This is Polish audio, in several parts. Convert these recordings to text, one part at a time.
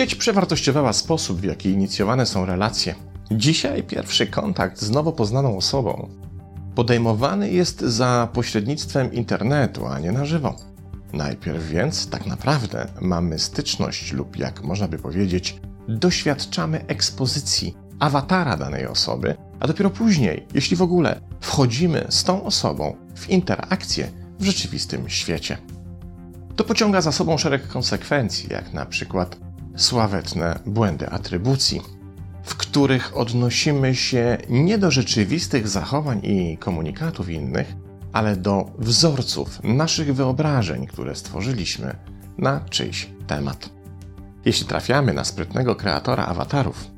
Sieć przewartościowała sposób, w jaki inicjowane są relacje. Dzisiaj pierwszy kontakt z nowo poznaną osobą podejmowany jest za pośrednictwem internetu, a nie na żywo. Najpierw więc tak naprawdę mamy styczność lub, jak można by powiedzieć, doświadczamy ekspozycji awatara danej osoby, a dopiero później, jeśli w ogóle, wchodzimy z tą osobą w interakcję w rzeczywistym świecie. To pociąga za sobą szereg konsekwencji, jak na przykład sławetne błędy atrybucji, w których odnosimy się nie do rzeczywistych zachowań i komunikatów innych, ale do wzorców naszych wyobrażeń, które stworzyliśmy na czyjś temat. Jeśli trafiamy na sprytnego kreatora awatarów,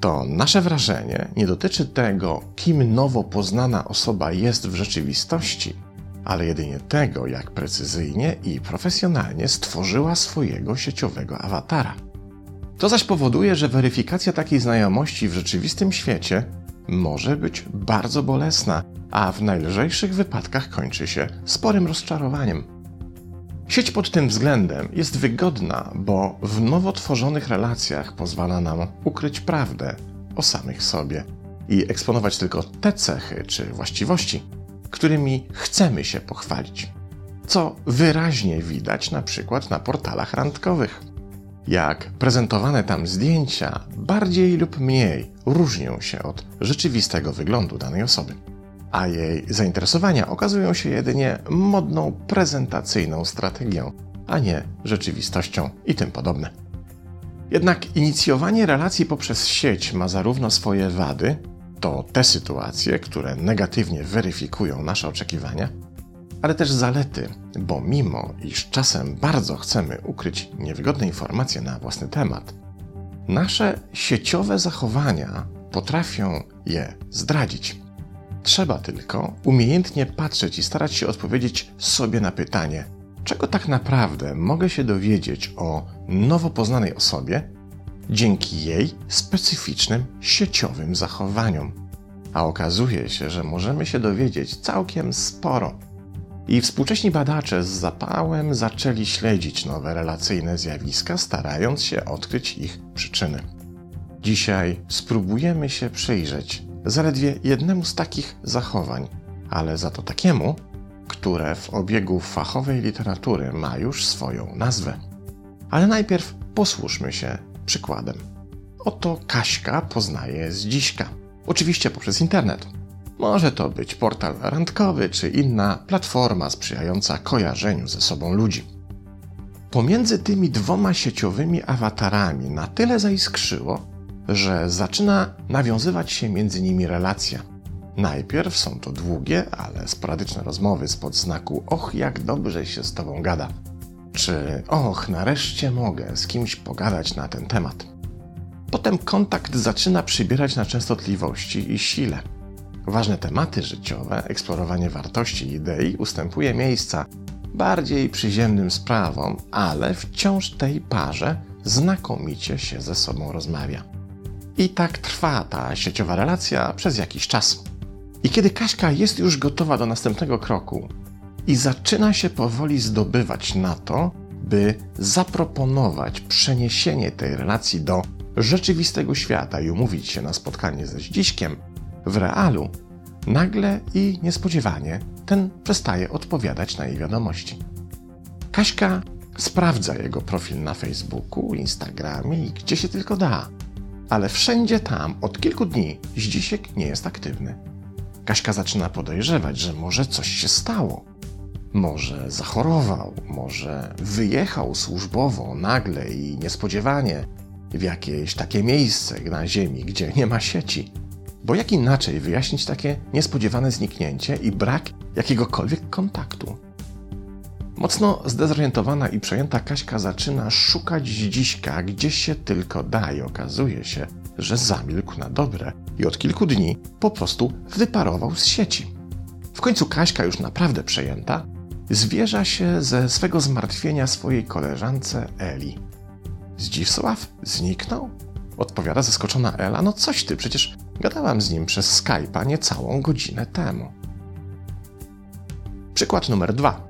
to nasze wrażenie nie dotyczy tego, kim nowo poznana osoba jest w rzeczywistości, ale jedynie tego, jak precyzyjnie i profesjonalnie stworzyła swojego sieciowego awatara. To zaś powoduje, że weryfikacja takiej znajomości w rzeczywistym świecie może być bardzo bolesna, a w najlżejszych wypadkach kończy się sporym rozczarowaniem. Sieć pod tym względem jest wygodna, bo w nowo tworzonych relacjach pozwala nam ukryć prawdę o samych sobie i eksponować tylko te cechy czy właściwości, którymi chcemy się pochwalić. Co wyraźnie widać na przykład na portalach randkowych. Jak prezentowane tam zdjęcia bardziej lub mniej różnią się od rzeczywistego wyglądu danej osoby a jej zainteresowania okazują się jedynie modną prezentacyjną strategią, a nie rzeczywistością i tym podobne. Jednak inicjowanie relacji poprzez sieć ma zarówno swoje wady, to te sytuacje, które negatywnie weryfikują nasze oczekiwania, ale też zalety, bo mimo iż czasem bardzo chcemy ukryć niewygodne informacje na własny temat, nasze sieciowe zachowania potrafią je zdradzić. Trzeba tylko umiejętnie patrzeć i starać się odpowiedzieć sobie na pytanie, czego tak naprawdę mogę się dowiedzieć o nowo poznanej osobie dzięki jej specyficznym sieciowym zachowaniom. A okazuje się, że możemy się dowiedzieć całkiem sporo. I współcześni badacze z zapałem zaczęli śledzić nowe relacyjne zjawiska, starając się odkryć ich przyczyny. Dzisiaj spróbujemy się przyjrzeć zaledwie jednemu z takich zachowań, ale za to takiemu, które w obiegu fachowej literatury ma już swoją nazwę. Ale najpierw posłuszmy się przykładem. Oto Kaśka poznaje z dziśka. Oczywiście poprzez internet. Może to być portal randkowy czy inna platforma sprzyjająca kojarzeniu ze sobą ludzi. Pomiędzy tymi dwoma sieciowymi awatarami na tyle zaiskrzyło, że zaczyna nawiązywać się między nimi relacja. Najpierw są to długie, ale sporadyczne rozmowy spod znaku och, jak dobrze się z tobą gada. Czy och, nareszcie mogę z kimś pogadać na ten temat. Potem kontakt zaczyna przybierać na częstotliwości i sile. Ważne tematy życiowe, eksplorowanie wartości i idei ustępuje miejsca bardziej przyziemnym sprawom, ale wciąż tej parze znakomicie się ze sobą rozmawia. I tak trwa ta sieciowa relacja przez jakiś czas. I kiedy Kaśka jest już gotowa do następnego kroku i zaczyna się powoli zdobywać na to, by zaproponować przeniesienie tej relacji do rzeczywistego świata i umówić się na spotkanie ze Zdziśkiem w realu, nagle i niespodziewanie ten przestaje odpowiadać na jej wiadomości. Kaśka sprawdza jego profil na Facebooku, Instagramie i gdzie się tylko da ale wszędzie tam od kilku dni Zdzisiek nie jest aktywny. Kaśka zaczyna podejrzewać, że może coś się stało. Może zachorował, może wyjechał służbowo nagle i niespodziewanie w jakieś takie miejsce na Ziemi, gdzie nie ma sieci. Bo jak inaczej wyjaśnić takie niespodziewane zniknięcie i brak jakiegokolwiek kontaktu? Mocno zdezorientowana i przejęta Kaśka zaczyna szukać dziśka, gdzie się tylko da i okazuje się, że zamilkł na dobre i od kilku dni po prostu wyparował z sieci. W końcu Kaśka, już naprawdę przejęta, zwierza się ze swego zmartwienia swojej koleżance Eli. Zdzisław zniknął? Odpowiada zaskoczona Ela. No coś ty, przecież gadałam z nim przez Skype'a niecałą godzinę temu. Przykład numer dwa.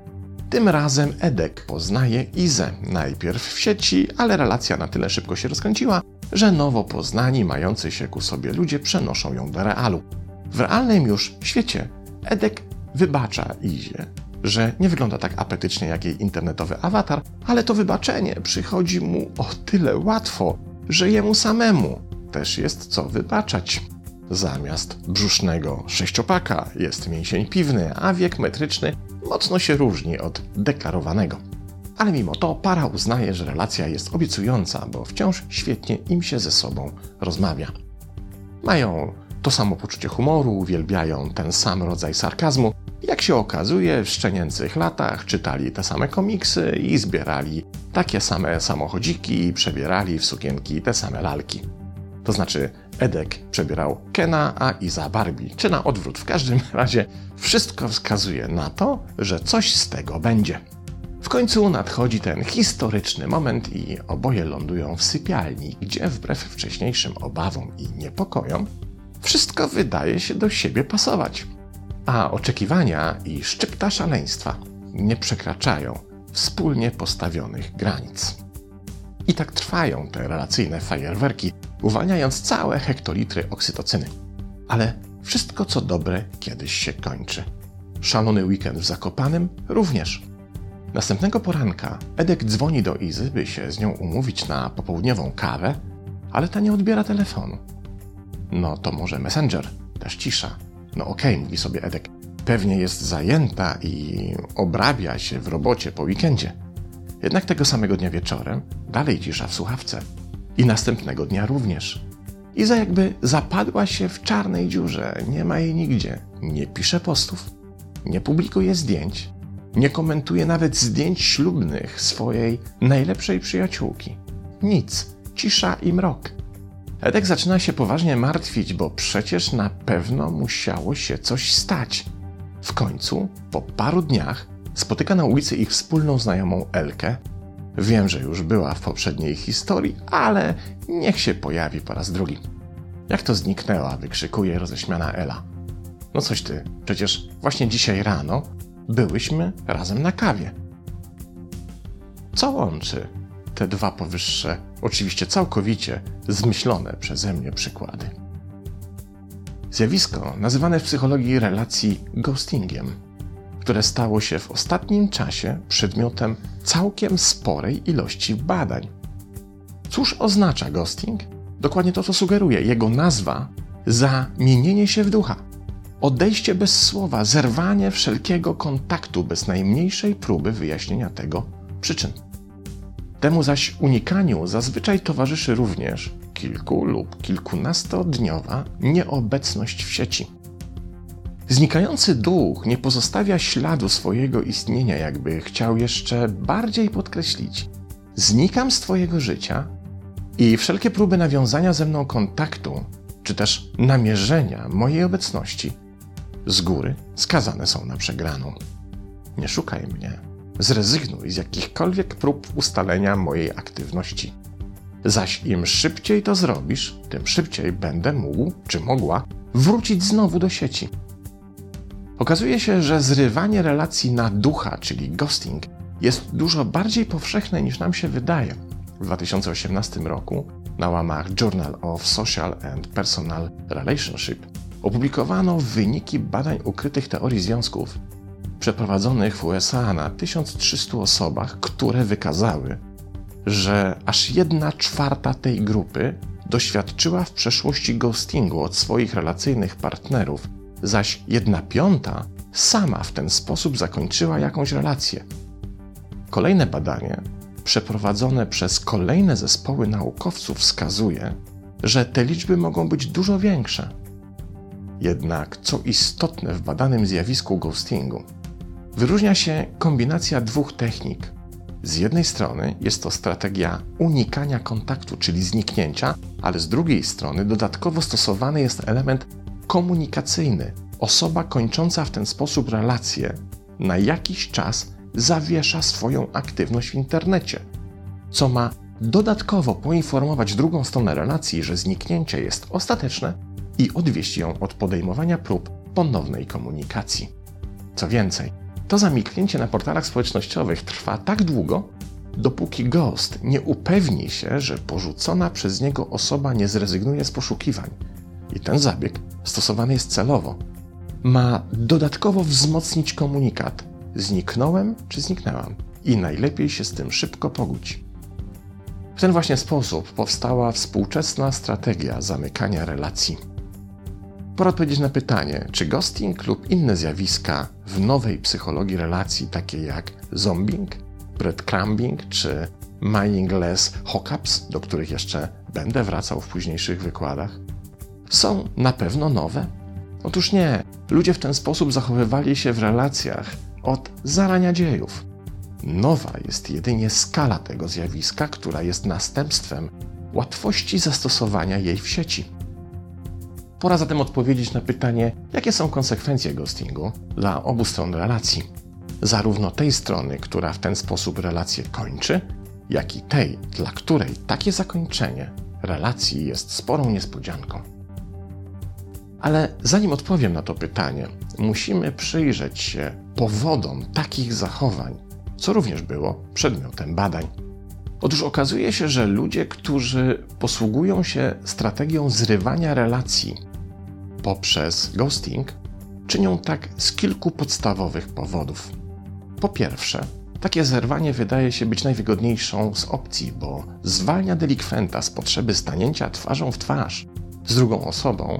Tym razem Edek poznaje Izę, najpierw w sieci, ale relacja na tyle szybko się rozkręciła, że nowo poznani, mający się ku sobie ludzie przenoszą ją do realu. W realnym już świecie Edek wybacza Izie, że nie wygląda tak apetycznie jak jej internetowy awatar, ale to wybaczenie przychodzi mu o tyle łatwo, że jemu samemu też jest co wybaczać. Zamiast brzusznego sześciopaka jest mięsień piwny, a wiek metryczny mocno się różni od deklarowanego. Ale mimo to para uznaje, że relacja jest obiecująca, bo wciąż świetnie im się ze sobą rozmawia. Mają to samo poczucie humoru, uwielbiają ten sam rodzaj sarkazmu. Jak się okazuje, w szczenięcych latach czytali te same komiksy i zbierali takie same samochodziki i przebierali w sukienki te same lalki. To znaczy, Edek przebierał Kena, a Iza Barbie, czy na odwrót. W każdym razie wszystko wskazuje na to, że coś z tego będzie. W końcu nadchodzi ten historyczny moment i oboje lądują w sypialni, gdzie wbrew wcześniejszym obawom i niepokojom, wszystko wydaje się do siebie pasować. A oczekiwania i szczypta szaleństwa nie przekraczają wspólnie postawionych granic. I tak trwają te relacyjne fajerwerki, uwalniając całe hektolitry oksytocyny. Ale wszystko co dobre kiedyś się kończy. Szalony weekend w Zakopanem również. Następnego poranka Edek dzwoni do Izy, by się z nią umówić na popołudniową kawę, ale ta nie odbiera telefonu. No to może Messenger, też cisza. No okej, okay, mówi sobie Edek, pewnie jest zajęta i obrabia się w robocie po weekendzie. Jednak tego samego dnia wieczorem dalej cisza w słuchawce. I następnego dnia również. Iza jakby zapadła się w czarnej dziurze, nie ma jej nigdzie. Nie pisze postów, nie publikuje zdjęć, nie komentuje nawet zdjęć ślubnych swojej najlepszej przyjaciółki. Nic, cisza i mrok. Edek zaczyna się poważnie martwić, bo przecież na pewno musiało się coś stać. W końcu, po paru dniach, spotyka na ulicy ich wspólną znajomą Elkę. Wiem, że już była w poprzedniej historii, ale niech się pojawi po raz drugi. Jak to zniknęła, wykrzykuje roześmiana Ela. No coś ty, przecież właśnie dzisiaj rano byłyśmy razem na kawie. Co łączy te dwa powyższe, oczywiście całkowicie zmyślone przeze mnie przykłady? Zjawisko nazywane w psychologii relacji ghostingiem, które stało się w ostatnim czasie przedmiotem całkiem sporej ilości badań. Cóż oznacza ghosting? Dokładnie to, co sugeruje. Jego nazwa zamienienie się w ducha. Odejście bez słowa, zerwanie wszelkiego kontaktu bez najmniejszej próby wyjaśnienia tego przyczyn. Temu zaś unikaniu zazwyczaj towarzyszy również kilku lub kilkunastodniowa nieobecność w sieci. Znikający duch nie pozostawia śladu swojego istnienia, jakby chciał jeszcze bardziej podkreślić: Znikam z Twojego życia i wszelkie próby nawiązania ze mną kontaktu, czy też namierzenia mojej obecności z góry skazane są na przegraną. Nie szukaj mnie. Zrezygnuj z jakichkolwiek prób ustalenia mojej aktywności. Zaś im szybciej to zrobisz, tym szybciej będę mógł, czy mogła, wrócić znowu do sieci. Okazuje się, że zrywanie relacji na ducha, czyli ghosting, jest dużo bardziej powszechne niż nam się wydaje. W 2018 roku na łamach Journal of Social and Personal Relationship opublikowano wyniki badań ukrytych teorii związków przeprowadzonych w USA na 1300 osobach, które wykazały, że aż jedna czwarta tej grupy doświadczyła w przeszłości ghostingu od swoich relacyjnych partnerów, zaś jedna piąta sama w ten sposób zakończyła jakąś relację. Kolejne badanie, przeprowadzone przez kolejne zespoły naukowców, wskazuje, że te liczby mogą być dużo większe. Jednak, co istotne w badanym zjawisku ghostingu, wyróżnia się kombinacja dwóch technik. Z jednej strony jest to strategia unikania kontaktu, czyli zniknięcia, ale z drugiej strony dodatkowo stosowany jest element komunikacyjny. Osoba kończąca w ten sposób relację na jakiś czas zawiesza swoją aktywność w internecie, co ma dodatkowo poinformować drugą stronę relacji, że zniknięcie jest ostateczne i odwieść ją od podejmowania prób ponownej komunikacji. Co więcej, To zamiknięcie na portalach społecznościowych trwa tak długo, dopóki ghost nie upewni się, że porzucona przez niego osoba nie zrezygnuje z poszukiwań. I ten zabieg stosowany jest celowo. Ma dodatkowo wzmocnić komunikat: zniknąłem czy zniknęłam, i najlepiej się z tym szybko pogódź. W ten właśnie sposób powstała współczesna strategia zamykania relacji. Pora odpowiedzieć na pytanie, czy ghosting lub inne zjawiska w nowej psychologii relacji, takie jak zombing, breadcrumbing czy mindless hookups, do których jeszcze będę wracał w późniejszych wykładach, są na pewno nowe? Otóż nie. Ludzie w ten sposób zachowywali się w relacjach od zarania dziejów. Nowa jest jedynie skala tego zjawiska, która jest następstwem łatwości zastosowania jej w sieci. Pora zatem odpowiedzieć na pytanie, jakie są konsekwencje ghostingu dla obu stron relacji. Zarówno tej strony, która w ten sposób relację kończy, jak i tej, dla której takie zakończenie relacji jest sporą niespodzianką. Ale zanim odpowiem na to pytanie, musimy przyjrzeć się powodom takich zachowań, co również było przedmiotem badań. Otóż okazuje się, że ludzie, którzy posługują się strategią zrywania relacji poprzez ghosting, czynią tak z kilku podstawowych powodów. Po pierwsze, takie zerwanie wydaje się być najwygodniejszą z opcji, bo zwalnia delikwenta z potrzeby stanięcia twarzą w twarz z drugą osobą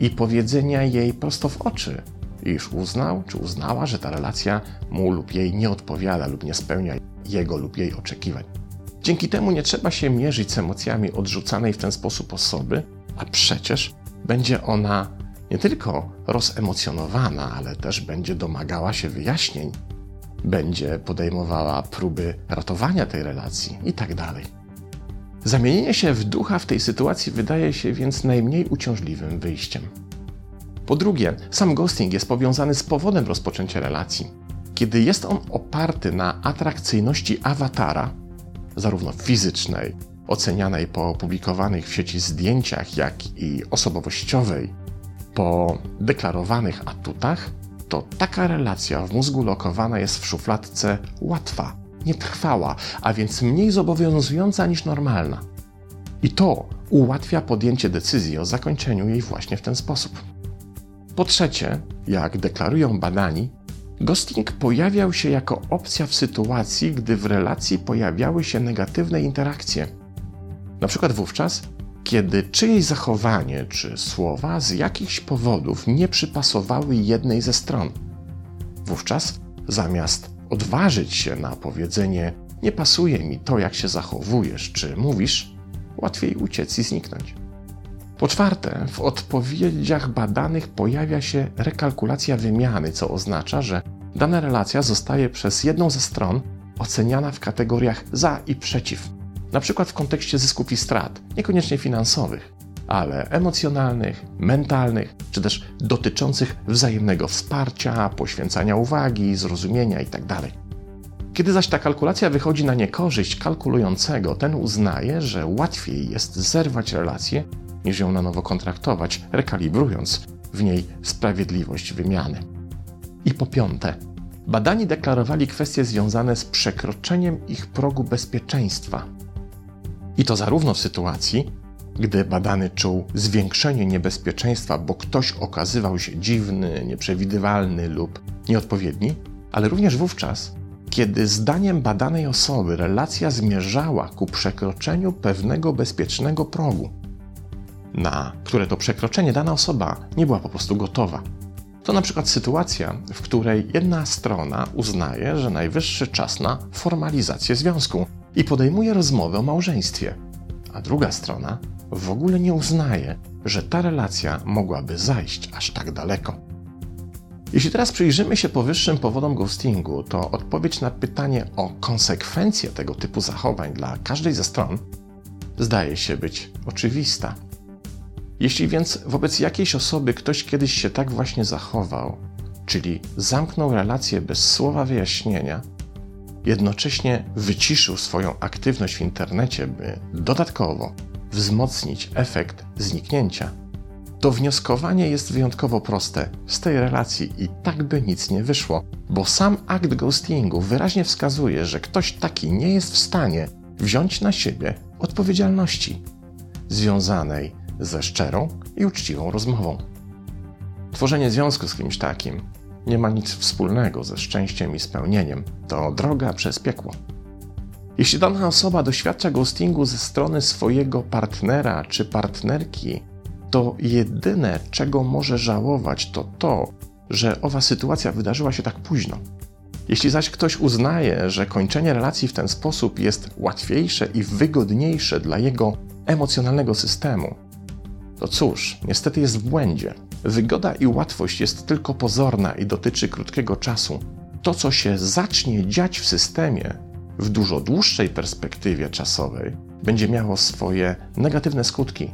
i powiedzenia jej prosto w oczy, iż uznał czy uznała, że ta relacja mu lub jej nie odpowiada lub nie spełnia jego lub jej oczekiwań. Dzięki temu nie trzeba się mierzyć z emocjami odrzucanej w ten sposób osoby, a przecież będzie ona nie tylko rozemocjonowana, ale też będzie domagała się wyjaśnień, będzie podejmowała próby ratowania tej relacji itd. Tak Zamienienie się w ducha w tej sytuacji wydaje się więc najmniej uciążliwym wyjściem. Po drugie, sam ghosting jest powiązany z powodem rozpoczęcia relacji. Kiedy jest on oparty na atrakcyjności awatara, zarówno fizycznej, ocenianej po opublikowanych w sieci zdjęciach, jak i osobowościowej, po deklarowanych atutach, to taka relacja w mózgu lokowana jest w szufladce łatwa, nietrwała, a więc mniej zobowiązująca niż normalna. I to ułatwia podjęcie decyzji o zakończeniu jej właśnie w ten sposób. Po trzecie, jak deklarują badani, ghosting pojawiał się jako opcja w sytuacji, gdy w relacji pojawiały się negatywne interakcje. Na przykład wówczas, kiedy czyjeś zachowanie czy słowa z jakichś powodów nie przypasowały jednej ze stron. Wówczas zamiast odważyć się na powiedzenie: Nie pasuje mi to, jak się zachowujesz czy mówisz, łatwiej uciec i zniknąć. Po czwarte, w odpowiedziach badanych pojawia się rekalkulacja wymiany, co oznacza, że dana relacja zostaje przez jedną ze stron oceniana w kategoriach za i przeciw, na przykład w kontekście zysków i strat, niekoniecznie finansowych, ale emocjonalnych, mentalnych, czy też dotyczących wzajemnego wsparcia, poświęcania uwagi, zrozumienia itd. Tak Kiedy zaś ta kalkulacja wychodzi na niekorzyść kalkulującego, ten uznaje, że łatwiej jest zerwać relację niż ją na nowo kontraktować, rekalibrując w niej sprawiedliwość wymiany. I po piąte, badani deklarowali kwestie związane z przekroczeniem ich progu bezpieczeństwa. I to zarówno w sytuacji, gdy badany czuł zwiększenie niebezpieczeństwa, bo ktoś okazywał się dziwny, nieprzewidywalny lub nieodpowiedni, ale również wówczas, kiedy zdaniem badanej osoby relacja zmierzała ku przekroczeniu pewnego bezpiecznego progu na które to przekroczenie dana osoba nie była po prostu gotowa. To na przykład sytuacja, w której jedna strona uznaje, że najwyższy czas na formalizację związku i podejmuje rozmowę o małżeństwie, a druga strona w ogóle nie uznaje, że ta relacja mogłaby zajść aż tak daleko. Jeśli teraz przyjrzymy się powyższym powodom ghostingu, to odpowiedź na pytanie o konsekwencje tego typu zachowań dla każdej ze stron zdaje się być oczywista. Jeśli więc wobec jakiejś osoby ktoś kiedyś się tak właśnie zachował, czyli zamknął relację bez słowa wyjaśnienia, jednocześnie wyciszył swoją aktywność w internecie, by dodatkowo wzmocnić efekt zniknięcia, to wnioskowanie jest wyjątkowo proste. Z tej relacji i tak by nic nie wyszło, bo sam akt ghostingu wyraźnie wskazuje, że ktoś taki nie jest w stanie wziąć na siebie odpowiedzialności związanej ze szczerą i uczciwą rozmową. Tworzenie związku z kimś takim nie ma nic wspólnego ze szczęściem i spełnieniem. To droga przez piekło. Jeśli dana osoba doświadcza ghostingu ze strony swojego partnera czy partnerki, to jedyne, czego może żałować, to to, że owa sytuacja wydarzyła się tak późno. Jeśli zaś ktoś uznaje, że kończenie relacji w ten sposób jest łatwiejsze i wygodniejsze dla jego emocjonalnego systemu, to cóż, niestety jest w błędzie. Wygoda i łatwość jest tylko pozorna i dotyczy krótkiego czasu. To, co się zacznie dziać w systemie w dużo dłuższej perspektywie czasowej, będzie miało swoje negatywne skutki.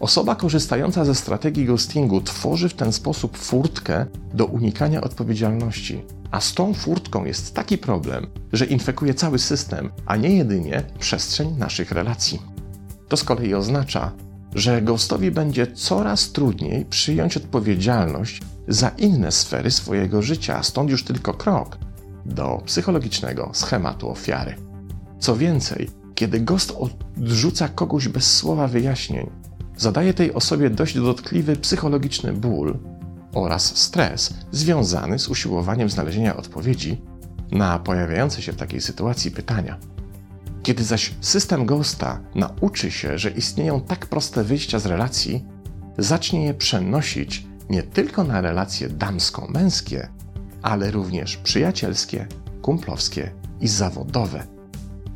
Osoba korzystająca ze strategii ghostingu tworzy w ten sposób furtkę do unikania odpowiedzialności. A z tą furtką jest taki problem, że infekuje cały system, a nie jedynie przestrzeń naszych relacji. To z kolei oznacza, że ghostowi będzie coraz trudniej przyjąć odpowiedzialność za inne sfery swojego życia, stąd już tylko krok do psychologicznego schematu ofiary. Co więcej, kiedy ghost odrzuca kogoś bez słowa wyjaśnień, zadaje tej osobie dość dotkliwy psychologiczny ból oraz stres związany z usiłowaniem znalezienia odpowiedzi na pojawiające się w takiej sytuacji pytania. Kiedy zaś system Ghosta nauczy się, że istnieją tak proste wyjścia z relacji, zacznie je przenosić nie tylko na relacje damsko-męskie, ale również przyjacielskie, kumplowskie i zawodowe.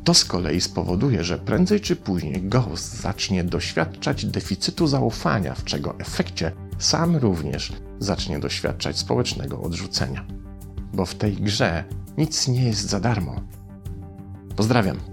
To z kolei spowoduje, że prędzej czy później Ghost zacznie doświadczać deficytu zaufania, w czego efekcie sam również zacznie doświadczać społecznego odrzucenia. Bo w tej grze nic nie jest za darmo. Pozdrawiam.